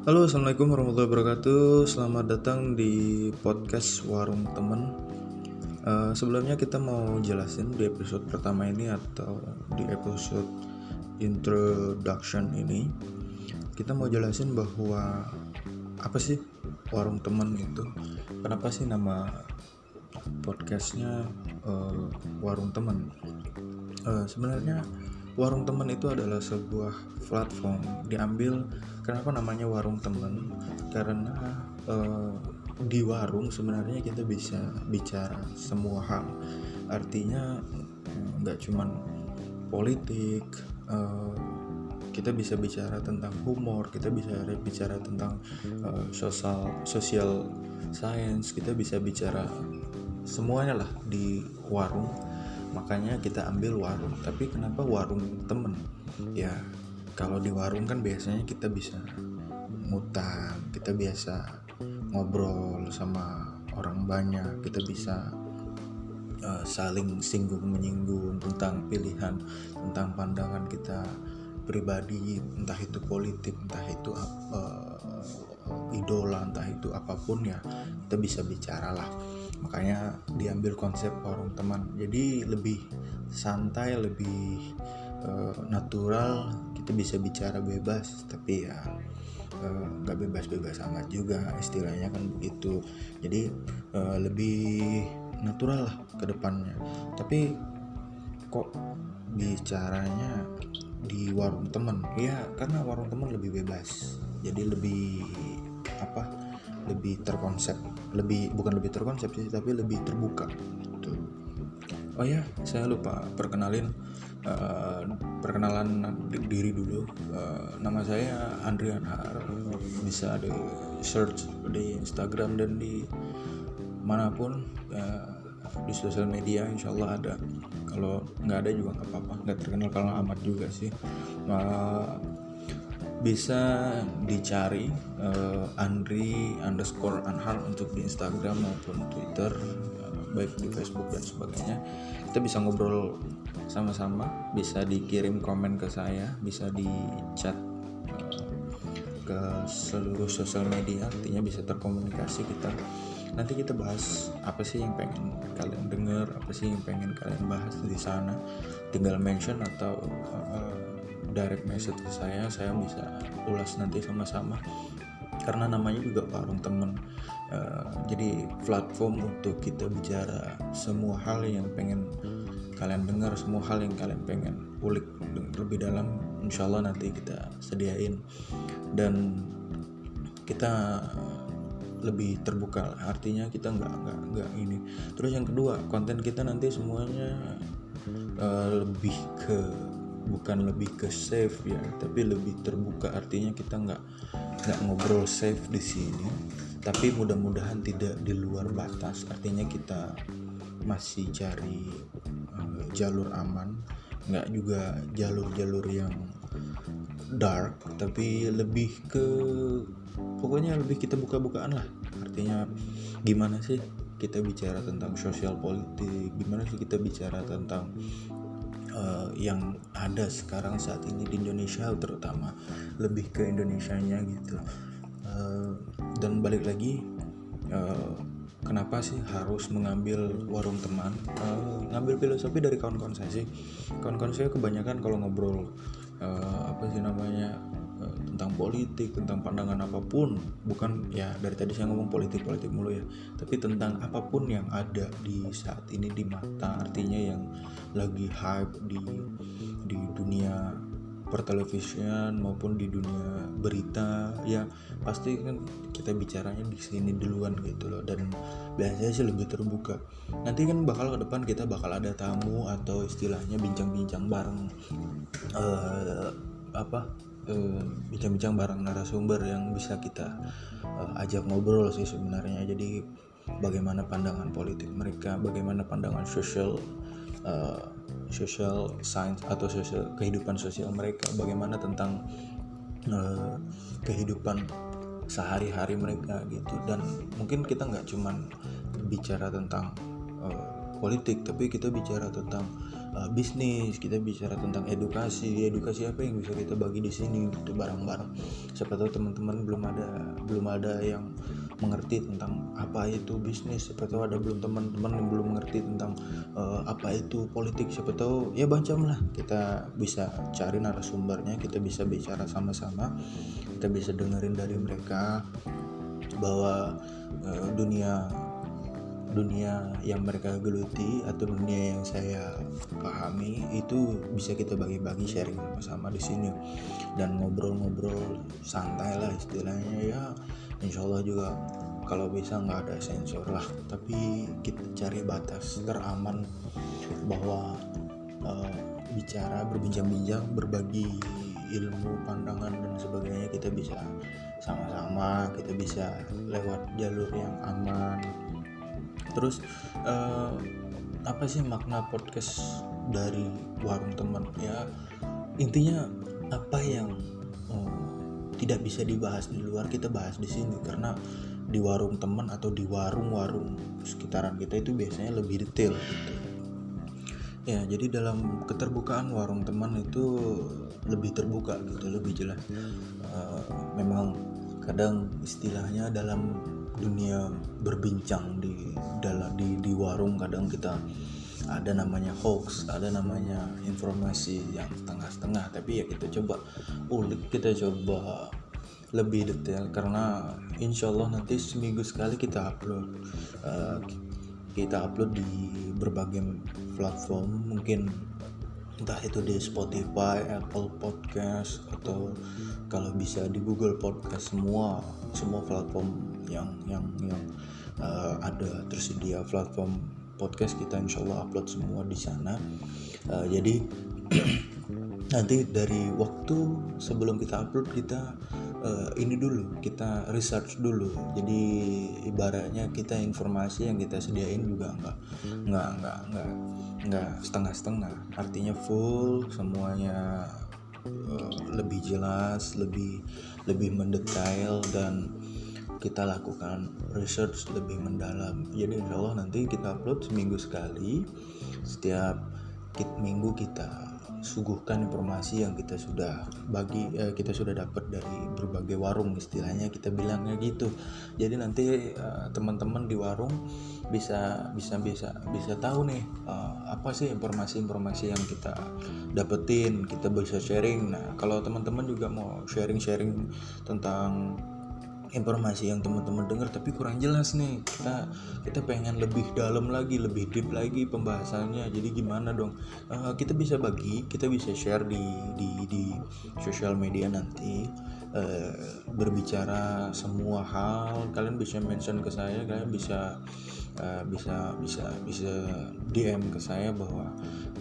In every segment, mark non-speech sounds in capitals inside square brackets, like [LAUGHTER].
Halo, assalamualaikum warahmatullahi wabarakatuh. Selamat datang di podcast Warung Temen. Uh, sebelumnya kita mau jelasin di episode pertama ini atau di episode introduction ini, kita mau jelasin bahwa apa sih warung temen itu? Kenapa sih nama podcastnya uh, Warung Temen? Uh, sebenarnya warung teman itu adalah sebuah platform. Diambil kenapa namanya warung teman karena uh, di warung sebenarnya kita bisa bicara semua hal. Artinya eh, nggak cuman politik uh, kita bisa bicara tentang humor kita bisa bicara tentang uh, sosial sosial science kita bisa bicara semuanya lah di warung makanya kita ambil warung. Tapi kenapa warung temen? Ya kalau di warung kan biasanya kita bisa ngutang kita biasa ngobrol sama orang banyak kita bisa uh, saling singgung menyinggung tentang pilihan tentang pandangan kita pribadi entah itu politik entah itu uh, idola entah itu apa pun ya kita bisa bicara lah. Makanya diambil konsep warung teman. Jadi lebih santai lebih uh, natural kita bisa bicara bebas. Tapi ya eh, nggak uh, bebas-bebas amat juga istilahnya kan begitu. Jadi uh, lebih natural lah ke depannya. Tapi kok bicaranya di warung teman? Ya karena warung teman lebih bebas. Jadi lebih apa lebih terkonsep lebih bukan lebih terkonsep sih tapi lebih terbuka gitu. oh ya saya lupa perkenalin uh, perkenalan diri dulu. Uh, nama saya Andrian Har. Bisa di search di Instagram dan di mana pun uh, di sosial media insya Allah ada. Kalau nggak ada juga nggak apa-apa. Nggak terkenal kalau amat juga sih. Uh, bisa dicari uh, Andri underscore Anhar untuk di Instagram maupun Twitter uh, baik di Facebook dan sebagainya. Kita bisa ngobrol sama-sama bisa dikirim komen ke saya bisa di chat uh, ke seluruh sosial media artinya bisa terkomunikasi kita. Nanti kita bahas apa sih yang pengen kalian dengar apa sih yang pengen kalian bahas di sana. Tinggal mention atau uh, direct message ke saya saya bisa ulas nanti sama-sama. Karena namanya juga warung temen. Uh, jadi platform untuk kita bicara semua hal yang pengen kalian dengar semua hal yang kalian pengen ulik lebih dalam insya Allah nanti kita sediain. Dan kita lebih terbuka artinya kita nggak nggak nggak ini. Terus yang kedua konten kita nanti semuanya uh, lebih ke bukan lebih ke safe ya tapi lebih terbuka. Artinya kita nggak nggak ngobrol safe di sini tapi mudah-mudahan tidak di luar batas. Artinya kita masih cari uh, jalur aman nggak juga jalur-jalur yang dark tapi lebih ke pokoknya lebih kita buka-bukaan lah. Artinya gimana sih kita bicara tentang sosial politik? Gimana sih kita bicara tentang uh, yang ada sekarang saat ini di Indonesia terutama lebih ke Indonesianya gitu. Uh, dan balik lagi uh, kenapa sih harus mengambil warung teman? Uh, ngambil filosofi dari kawan-kawan saya sih. Kawan-kawan saya kebanyakan kalau ngobrol uh, apa sih namanya tentang politik tentang pandangan apa pun bukan ya dari tadi saya ngomong politik politik mulu ya. Tapi tentang apa pun yang ada di saat ini di mata artinya yang lagi hype di di dunia pertelevisian maupun di dunia berita ya pasti kan kita bicaranya di sini duluan gitu loh. Dan biasanya sih lebih terbuka. Nanti kan bakal ke depan kita bakal ada tamu atau istilahnya bincang-bincang bareng uh, apa Eh, bincang-bincang bareng narasumber yang bisa kita uh, ajak ngobrol sih sebenarnya. Jadi bagaimana pandangan politik mereka bagaimana pandangan sosial uh, social science atau sosial kehidupan sosial mereka bagaimana tentang uh, kehidupan sehari-hari mereka gitu. Dan mungkin kita nggak cuman bicara tentang uh, politik tapi kita bicara tentang uh, bisnis. Kita bicara tentang edukasi. Edukasi apa yang bisa kita bagi di sini gitu bareng-bareng. Siapa tahu teman-teman belum ada belum ada yang mengerti tentang apa itu bisnis. Siapa tahu ada belum teman-teman yang belum mengerti tentang uh, apa itu politik. Siapa tahu ya bancam lah. Kita bisa cari narasumbernya kita bisa bicara sama-sama. Kita bisa dengerin dari mereka bahwa uh, dunia dunia yang mereka geluti atau dunia yang saya pahami itu bisa kita bagi-bagi sharing sama-sama di sini. Dan ngobrol-ngobrol santai lah istilahnya ya. Insya Allah juga kalau bisa nggak ada sensor lah. Tapi kita cari batas teraman bahwa uh, bicara berbincang-bincang berbagi ilmu pandangan dan sebagainya kita bisa sama-sama kita bisa lewat jalur yang aman terus uh, apa sih makna podcast dari warung teman ya intinya apa yang uh, tidak bisa dibahas di luar kita bahas di sini. Karena di warung teman atau di warung-warung sekitaran kita itu biasanya lebih detail gitu. Ya jadi dalam keterbukaan warung teman itu lebih terbuka gitu lebih jelas. Uh, memang kadang istilahnya dalam dunia berbincang di dalam di di warung kadang kita ada namanya hoax, ada namanya informasi yang setengah-setengah, tapi ya kita coba ulik, kita coba lebih detail karena insya Allah nanti seminggu sekali kita upload uh, kita upload di berbagai platform mungkin entah itu di Spotify, Apple Podcast atau kalau bisa di Google Podcast semua semua platform yang yang yang uh, ada. Tersedia platform podcast kita insya Allah upload semua di sana. Uh, jadi [CLEARS THROAT] nanti dari waktu sebelum kita upload kita uh, ini dulu kita research dulu. Jadi ibaratnya kita informasi yang kita sediain juga nggak nggak nggak nggak nggak setengah-setengah. Artinya full semuanya uh, lebih jelas lebih lebih mendetail dan kita lakukan research lebih mendalam. Jadi insya Allah nanti kita upload seminggu sekali. Setiap minggu kita suguhkan informasi yang kita sudah bagi eh, kita sudah dapat dari berbagai warung istilahnya kita bilangnya gitu. Jadi nanti eh, teman-teman di warung bisa bisa bisa bisa tahu nih eh, apa sih informasi-informasi yang kita dapetin kita bisa sharing. Nah kalau teman-teman juga mau sharing-sharing tentang informasi yang teman-teman dengar tapi kurang jelas nih. Kita kita pengen lebih dalam lagi lebih deep lagi pembahasannya. Jadi gimana dong? Uh, kita bisa bagi kita bisa share di di di sosial media nanti. Uh, berbicara semua hal. Kalian bisa mention ke saya kalian bisa uh, bisa bisa bisa DM ke saya bahwa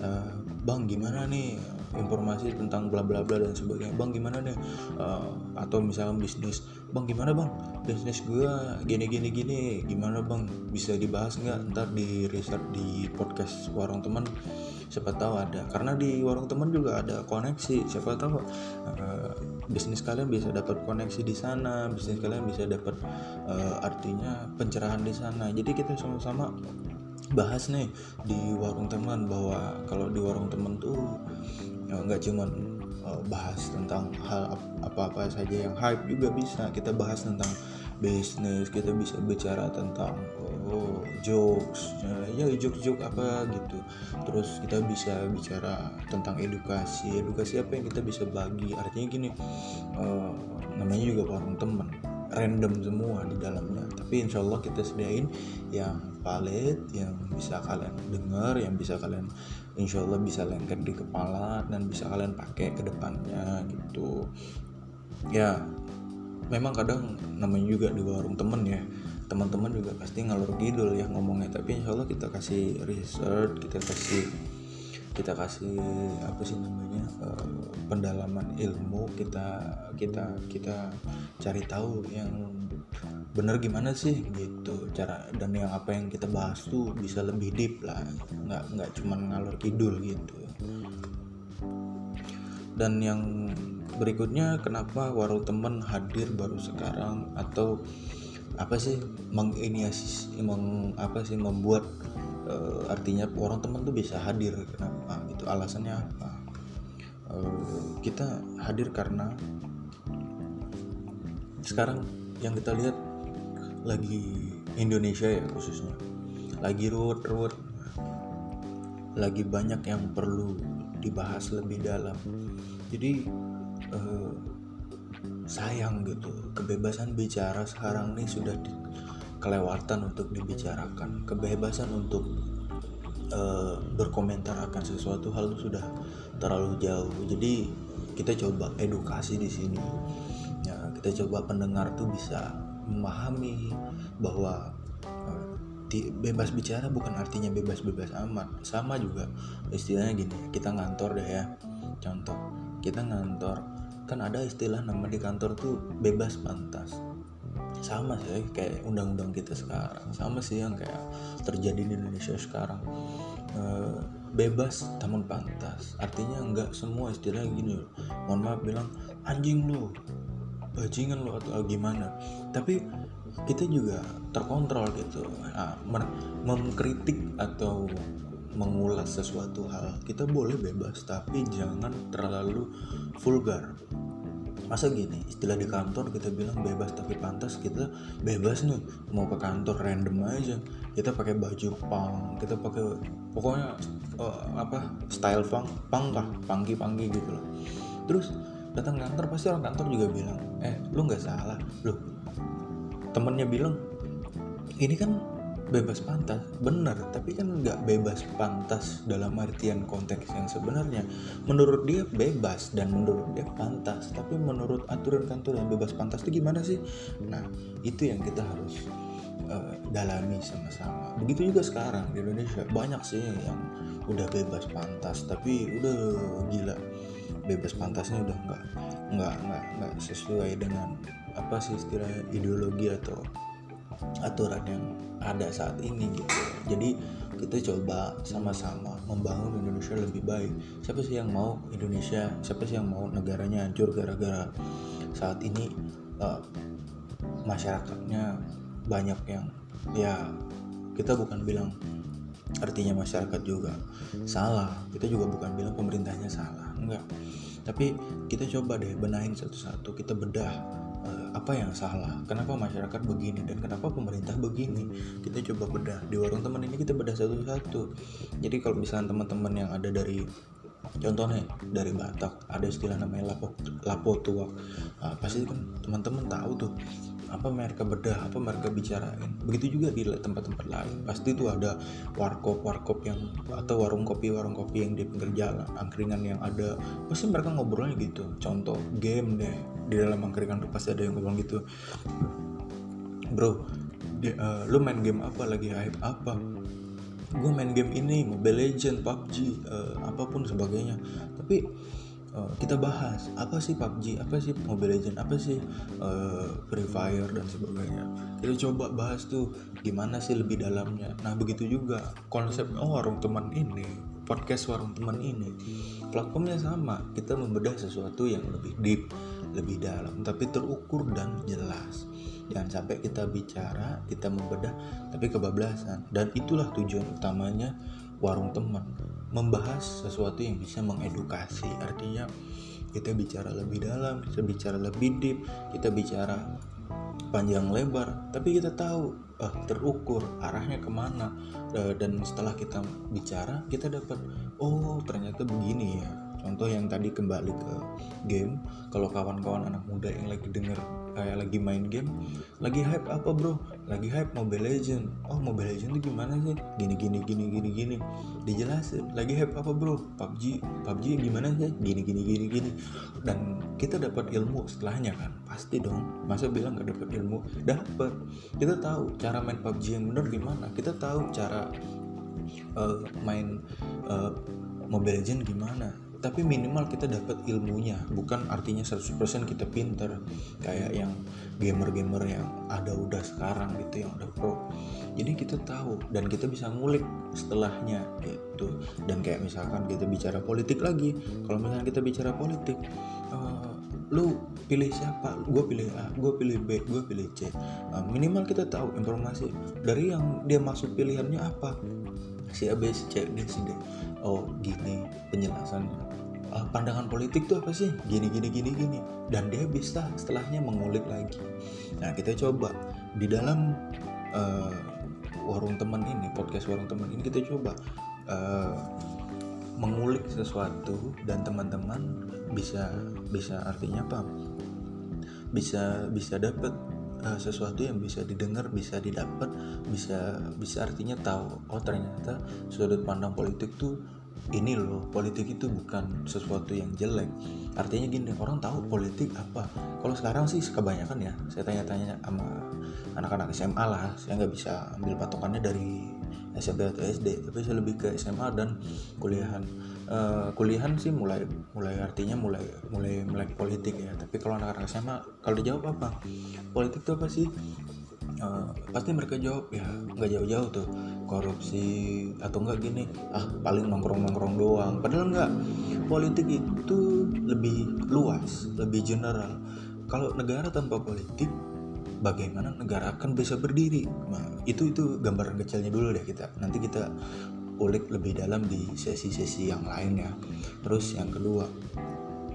uh, bang gimana nih informasi tentang bla bla bla dan sebagainya. Bang gimana nih? Uh, atau misalnya bisnis. Bang gimana bang? Bisnis gue gini gini gini. Gimana bang? Bisa dibahas nggak? Ntar di riset di podcast warung teman. Siapa tahu ada. Karena di warung teman juga ada koneksi. Siapa tahu uh, bisnis kalian bisa dapat koneksi di sana. Bisnis kalian bisa dapat uh, artinya pencerahan di sana. Jadi kita sama-sama bahas nih di warung teman bahwa kalau di warung teman tuh nggak cuma uh, bahas tentang hal apa-apa saja yang hype juga bisa. Kita bahas tentang bisnis kita bisa bicara tentang oh jokes ya, ya jokes-jokes apa gitu. Terus kita bisa bicara tentang edukasi edukasi apa yang kita bisa bagi. Artinya gini uh, namanya juga warung teman random semua di dalamnya. Tapi insya Allah kita sediain yang valid yang bisa kalian dengar yang bisa kalian insya Allah bisa lengket di kepala dan bisa kalian pakai ke depannya gitu. Ya memang kadang namanya juga di warung temen ya teman-teman juga pasti ngalur gidul ya ngomongnya. Tapi insya Allah kita kasih research kita kasih kita kasih apa sih namanya uh, pendalaman ilmu kita kita kita cari tahu yang bener gimana sih gitu cara dan yang apa yang kita bahas tuh bisa lebih deep lah nggak nggak cuma ngalur kidul gitu. Dan yang berikutnya kenapa warung temen hadir baru sekarang? Atau apa sih menginisiasi meng, apa sih membuat uh, artinya orang teman tuh bisa hadir? Kenapa itu alasannya apa? Uh, kita hadir karena sekarang yang kita lihat lagi Indonesia ya khususnya. Lagi ruwet-ruwet lagi banyak yang perlu dibahas lebih dalam. Jadi uh, sayang gitu kebebasan bicara sekarang ini sudah di, kelewatan untuk dibicarakan. Kebebasan untuk uh, berkomentar akan sesuatu hal sudah terlalu jauh. Jadi kita coba edukasi di sini. Ya kita coba pendengar tuh bisa memahami bahwa uh, bebas bicara bukan artinya bebas-bebas amat. Sama juga istilahnya gini kita ngantor deh ya. Contoh kita ngantor kan ada istilah nama di kantor tuh bebas pantas. Sama sih kayak undang-undang kita sekarang. Sama sih yang kayak terjadi di Indonesia sekarang. E, bebas namun pantas. Artinya nggak semua istilah gini mohon maaf bilang anjing lo bajingan lo atau gimana. Tapi kita juga terkontrol gitu. Nah, mengkritik atau mengulas sesuatu hal kita boleh bebas tapi jangan terlalu vulgar. Masa gini istilah di kantor kita bilang bebas tapi pantas kita bebas nih. Mau ke kantor random aja. Kita pakai baju pang kita pakai pokoknya uh, apa style pang pang kah panggi panggi gitu loh. Terus datang kantor pasti orang kantor juga bilang eh lu nggak salah. Lu temennya bilang ini kan bebas pantas. Benar tapi kan nggak bebas pantas dalam artian konteks yang sebenarnya. Menurut dia bebas dan menurut dia pantas tapi menurut aturan kantor yang bebas pantas itu gimana sih? Nah itu yang kita harus uh, dalami sama-sama. Begitu juga sekarang di Indonesia banyak sih yang udah bebas pantas tapi udah gila bebas pantasnya udah nggak nggak nggak nggak sesuai dengan apa sih istilah ideologi atau aturan yang ada saat ini gitu. Jadi kita coba sama-sama membangun Indonesia lebih baik. Siapa sih yang mau Indonesia? Siapa sih yang mau negaranya hancur gara-gara saat ini uh, masyarakatnya banyak yang ya kita bukan bilang artinya masyarakat juga salah. Kita juga bukan bilang pemerintahnya salah enggak. Tapi kita coba deh benahin satu-satu kita bedah apa yang salah. Kenapa masyarakat begini dan kenapa pemerintah begini? Kita coba bedah. Di warung teman ini kita bedah satu-satu. Jadi kalau misalnya teman-teman yang ada dari contohnya dari Batak ada istilah namanya lapo lapo tua nah, pasti kan teman-teman tahu tuh apa mereka bedah apa mereka bicarain. Begitu juga di tempat-tempat lain. Pasti tuh ada warkop warkop yang atau warung kopi warung kopi yang di pinggir jalan angkringan yang ada. Pasti mereka ngobrolnya gitu. Contoh game deh di dalam angkringan tuh pasti ada yang ngomong gitu. Bro di, uh, lu main game apa? Lagi hype apa? Gue main game ini Mobile Legend PUBG uh, apa pun sebagainya. Tapi uh, kita bahas apa sih PUBG, apa sih Mobile Legend, apa sih uh, Free Fire dan sebagainya. Kita coba bahas tuh gimana sih lebih dalamnya. Nah begitu juga konsep oh warung teman ini, podcast warung teman ini, platformnya sama. Kita membedah sesuatu yang lebih deep, lebih dalam, tapi terukur dan jelas. Jangan sampai kita bicara, kita membedah, tapi kebablasan. Dan itulah tujuan utamanya warung teman membahas sesuatu yang bisa mengedukasi. Artinya kita bicara lebih dalam kita bicara lebih deep kita bicara panjang lebar tapi kita tahu uh, terukur arahnya ke mana. Uh, dan setelah kita bicara kita dapat oh ternyata begini ya. Contoh yang tadi kembali ke game kalau kawan-kawan anak muda yang lagi denger kayak lagi main game lagi hype apa bro? Lagi hype Mobile Legend. Oh Mobile Legend itu gimana sih? Gini gini gini gini gini. Dijelasin lagi hype apa bro? PUBG PUBG gimana sih? Gini gini gini gini. Dan kita dapat ilmu setelahnya kan? Pasti dong. Masa bilang gak dapat ilmu? Dapat kita tahu cara main PUBG yang benar gimana kita tahu cara uh, main uh, Mobile Legend gimana tapi minimal kita dapat ilmunya. Bukan artinya 100% kita pinter. Kayak yang gamer-gamer yang ada udah sekarang gitu yang udah pro. Jadi kita tahu dan kita bisa ngulik setelahnya gitu. Dan kayak misalkan kita bicara politik lagi. Kalau misalnya kita bicara politik uh, lu pilih siapa? Gue pilih A gue pilih B gue pilih C. Uh, minimal kita tahu informasi. Dari yang dia masuk pilihannya apa si A B si C D si D. Oh gini penjelasannya uh, pandangan politik tuh apa sih? Gini gini gini gini. Dan dia bisa setelahnya mengulik lagi. Nah kita coba. Di dalam uh, warung teman ini podcast warung teman ini kita coba uh, mengulik sesuatu dan teman-teman bisa bisa artinya apa? Bisa bisa dapat uh, sesuatu yang bisa didengar bisa didapat bisa bisa artinya tahu oh ternyata sudut pandang politik tuh ini loh politik itu bukan sesuatu yang jelek. Artinya gini orang tahu politik apa. Kalau sekarang sih kebanyakan ya saya tanya-tanya sama anak-anak SMA lah saya nggak bisa ambil patokannya dari SMP atau SD tapi saya lebih ke SMA dan kuliahan uh, kuliahan sih mulai mulai artinya mulai mulai melek politik ya. Tapi kalau anak-anak SMA kalau dijawab apa? Politik itu apa sih? Uh, pasti mereka jawab ya nggak jauh-jauh tuh. Korupsi atau enggak gini ah paling nongkrong-nongkrong doang. Padahal enggak politik itu lebih luas lebih general. Kalau negara tanpa politik bagaimana negara akan bisa berdiri? Nah, itu itu gambaran kecilnya dulu deh kita. Nanti kita ulik lebih dalam di sesi-sesi yang lain ya. Terus yang kedua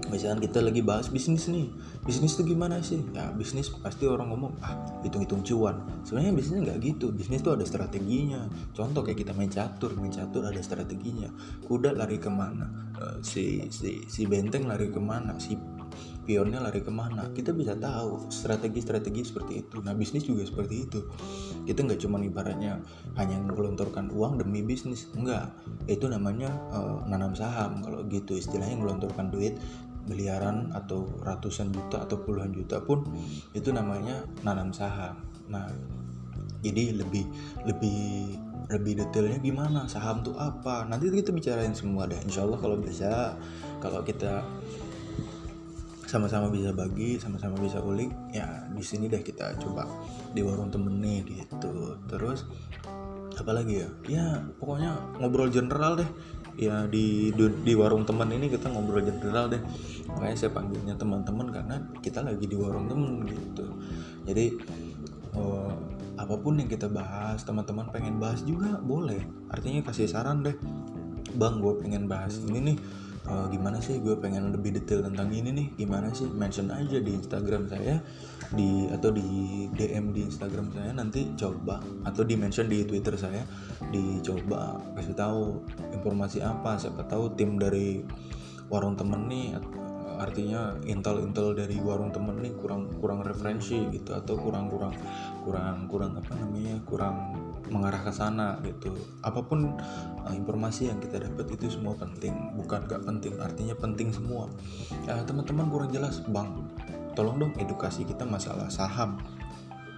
misalkan kita lagi bahas bisnis nih. Bisnis itu gimana sih? Ya bisnis pasti orang ngomong ah hitung-hitung cuan. Sebenarnya bisnis nggak gitu. Bisnis itu ada strateginya. Contoh kayak kita main catur. Main catur ada strateginya. Kuda lari ke mana? Uh, si si si benteng lari ke mana? Si pionnya lari ke mana? Kita bisa tahu strategi-strategi seperti itu. Nah bisnis juga seperti itu. Kita nggak cuma ibaratnya hanya menggelontorkan uang demi bisnis. Enggak itu namanya uh, nanam saham. Kalau gitu istilahnya menggelontorkan duit miliaran atau ratusan juta atau puluhan juta pun itu namanya nanam saham. Nah, jadi lebih lebih lebih detailnya gimana? Saham tuh apa? Nanti kita bicarain semua deh. Insya Allah kalau bisa kalau kita sama-sama bisa bagi sama-sama bisa ulik ya di sini deh kita coba di warung temen nih gitu. Terus apalagi ya? Ya pokoknya ngobrol general deh. Ya di, di warung teman ini kita ngobrol general deh. Makanya saya panggilnya teman-teman karena kita lagi di warung teman gitu. Jadi uh, apa pun yang kita bahas teman-teman pengen bahas juga boleh. Artinya kasih saran deh. Bang gue pengen bahas ini nih uh, gimana sih? Gue pengen lebih detail tentang ini nih. Gimana sih? Mention aja di Instagram saya di atau di DM di Instagram saya. Nanti coba atau di mention di Twitter saya. Dicoba kasih tahu informasi apa. Siapa tahu tim dari warung temen nih artinya intel-intel dari warung temen nih kurang kurang referensi gitu. Atau kurang kurang kurang kurang apa namanya? Kurang mengarah ke sana gitu. Apa pun uh, informasi yang kita dapat itu semua penting bukan gak penting artinya penting semua. Ya teman-teman kurang jelas bang tolong dong edukasi kita masalah saham.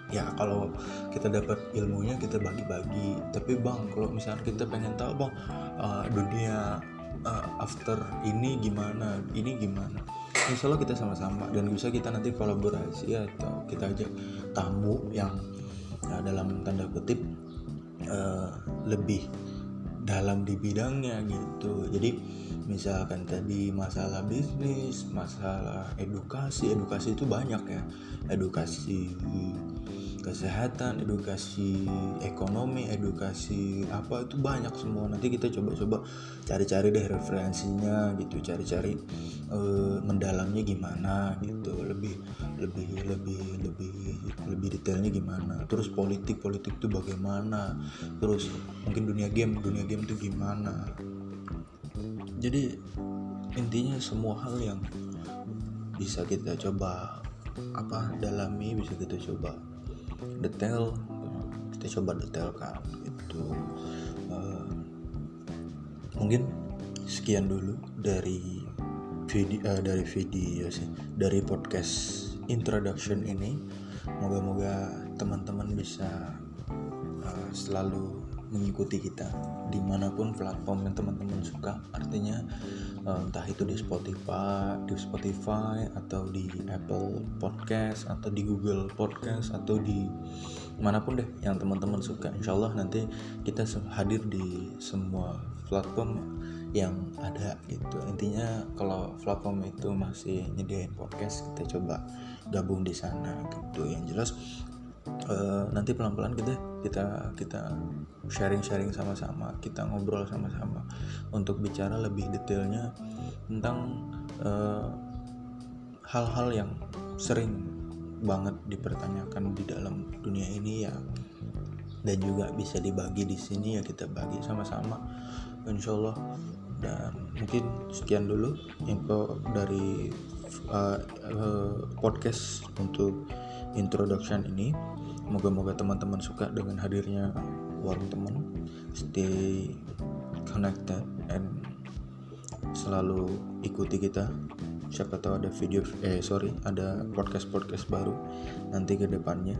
Ya kalau kita dapat ilmunya kita bagi-bagi. Tapi bang kalau misalnya kita pengen tahu bang uh, dunia uh, after ini gimana ini gimana? Insya kita sama-sama dan bisa kita nanti kolaborasi atau kita ajak tamu yang uh, dalam tanda kutip uh, lebih dalam di bidangnya gitu. Jadi misalkan tadi masalah bisnis masalah edukasi edukasi itu banyak ya. Edukasi kesehatan edukasi ekonomi edukasi apa itu banyak semua. Nanti kita coba-coba cari-cari deh referensinya gitu cari-cari uh, mendalamnya gimana gitu. Lebih lebih lebih lebih lebih detailnya gimana. Terus politik politik itu bagaimana? Terus mungkin dunia game dunia game itu gimana? Jadi intinya semua hal yang bisa kita coba apa dalami bisa kita coba detail. Kita coba detailkan itu uh, mungkin sekian dulu dari video uh, dari video sih dari podcast introduction ini. Moga-moga teman-teman bisa uh, selalu mengikuti kita di mana pun platform yang teman-teman suka. Artinya entah itu di Spotify di Spotify atau di Apple Podcast atau di Google Podcast atau di mana pun deh yang teman-teman suka. Insya Allah nanti kita hadir di semua platform yang ada gitu. Intinya kalau platform itu masih nyediain podcast kita coba gabung di sana gitu. Yang jelas uh, nanti pelan-pelan kita kita kita sharing-sharing sama-sama kita ngobrol sama-sama untuk bicara lebih detailnya tentang hal hal-hal yang sering banget dipertanyakan di dalam dunia ini ya. Dan juga bisa dibagi di sini ya kita bagi sama-sama insya Allah. Dan mungkin sekian dulu info dari uh, uh, podcast untuk introduction ini moga-moga teman-teman suka dengan hadirnya warung teman stay connected and selalu ikuti kita. Siapa tahu ada video eh sorry ada podcast podcast baru nanti ke depannya.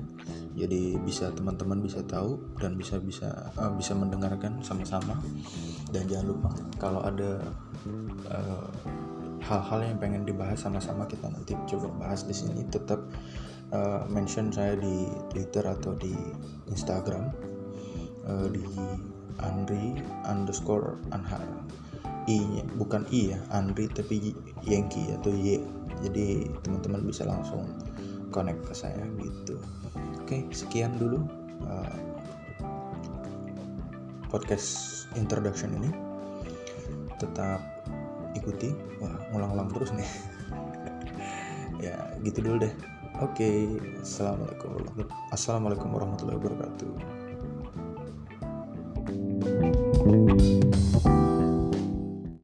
Jadi bisa teman-teman bisa tahu dan bisa bisa uh, bisa mendengarkan sama-sama. Dan jangan lupa kalau ada uh, hal-hal yang pengen dibahas sama-sama kita nanti coba bahas di sini. Tetap uh, mention saya di Twitter atau di Instagram uh, di Andri underscore Anhar. I nya bukan i ya Andri tapi Yankee atau Y. Jadi teman-teman bisa langsung connect ke saya gitu. Oke sekian dulu uh, podcast introduction ini. Tetap ikuti. Wah ngulang-ulang terus nih. [LAUGHS] Ya gitu dulu deh Oke, assalamualaikum assalamualaikum warahmatullahi wabarakatuh. thank you